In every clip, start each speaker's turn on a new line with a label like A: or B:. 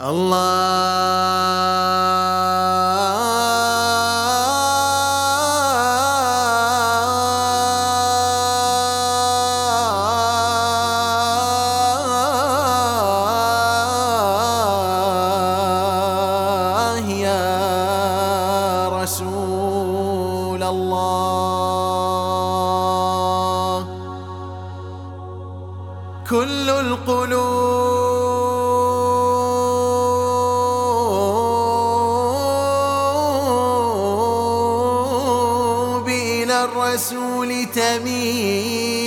A: الله يا رسول الله. كل القلوب الرسول تميل.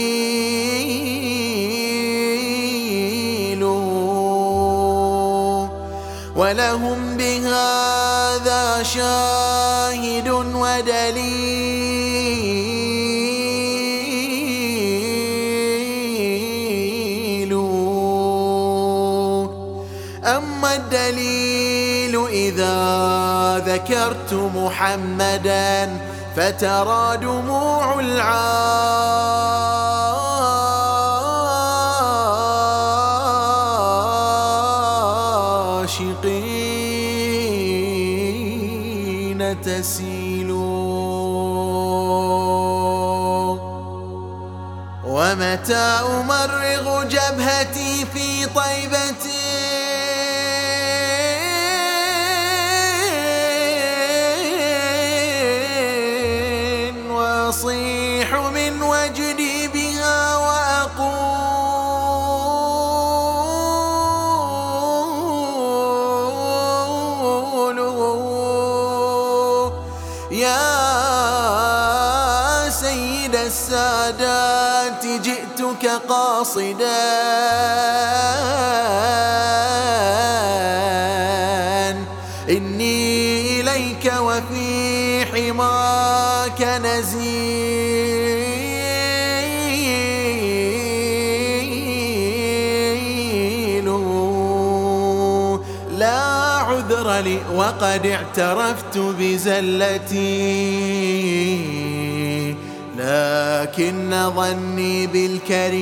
A: ولهم بهذا شاهد ودليل. أما الدليل إذا ذكرت محمدا فترى دموع العاشقين تسيل ومتى أمرغ جبهتي في طيبة وجدي بها وأقول يا سيد السادات جئتك قاصدا إني إليك وفي حماك نزيل عذر لي وقد اعترفت بزلتي. لكن ظني بالكريم.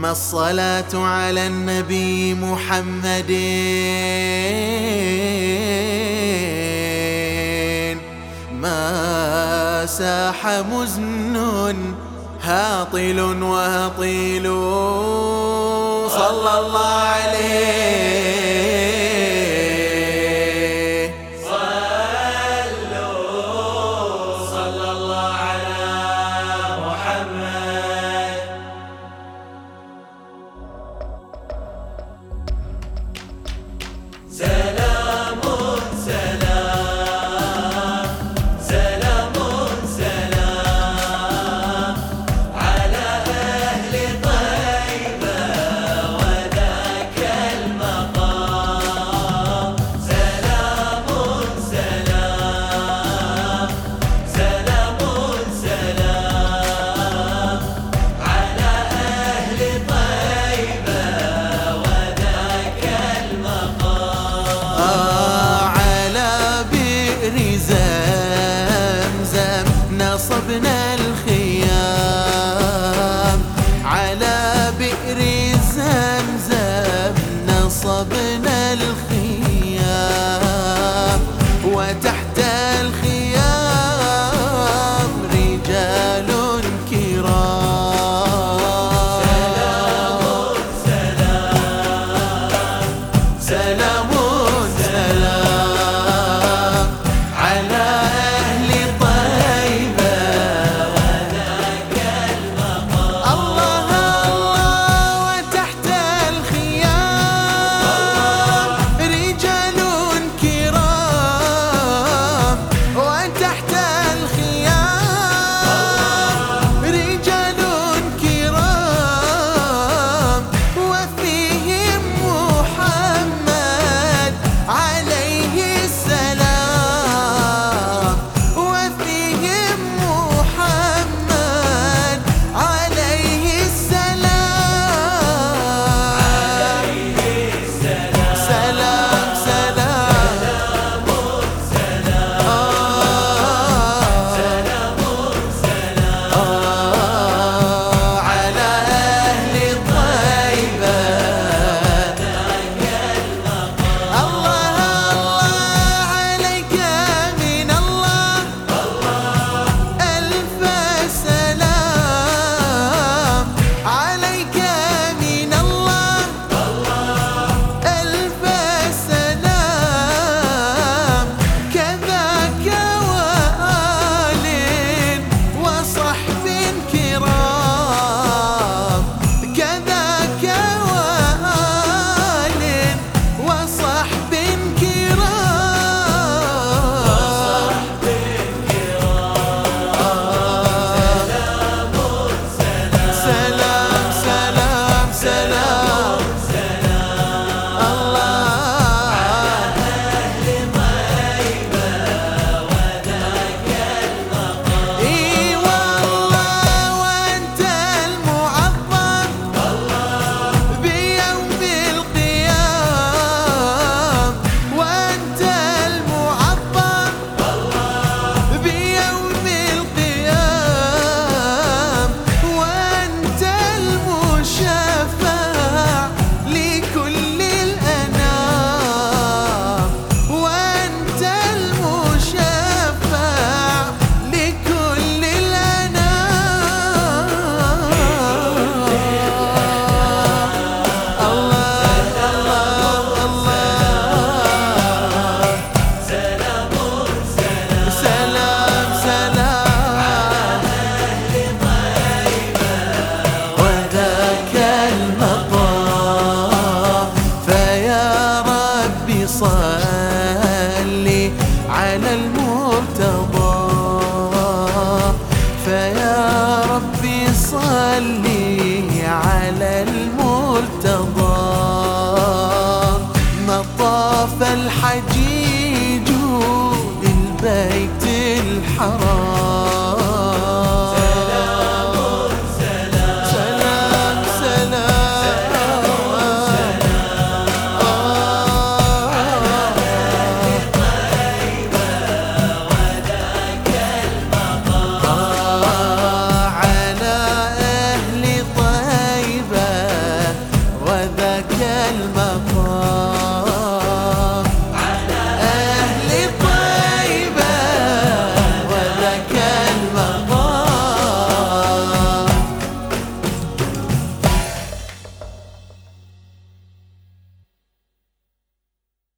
A: ثم الصلاة على النبي محمد. ما ساح مزن هاطل وهطيل. صلى الله عليه
B: صلي على المرتضى. فيا ربي صلي على
A: المرتضى. مطاف الحجيج للبيت الحرام.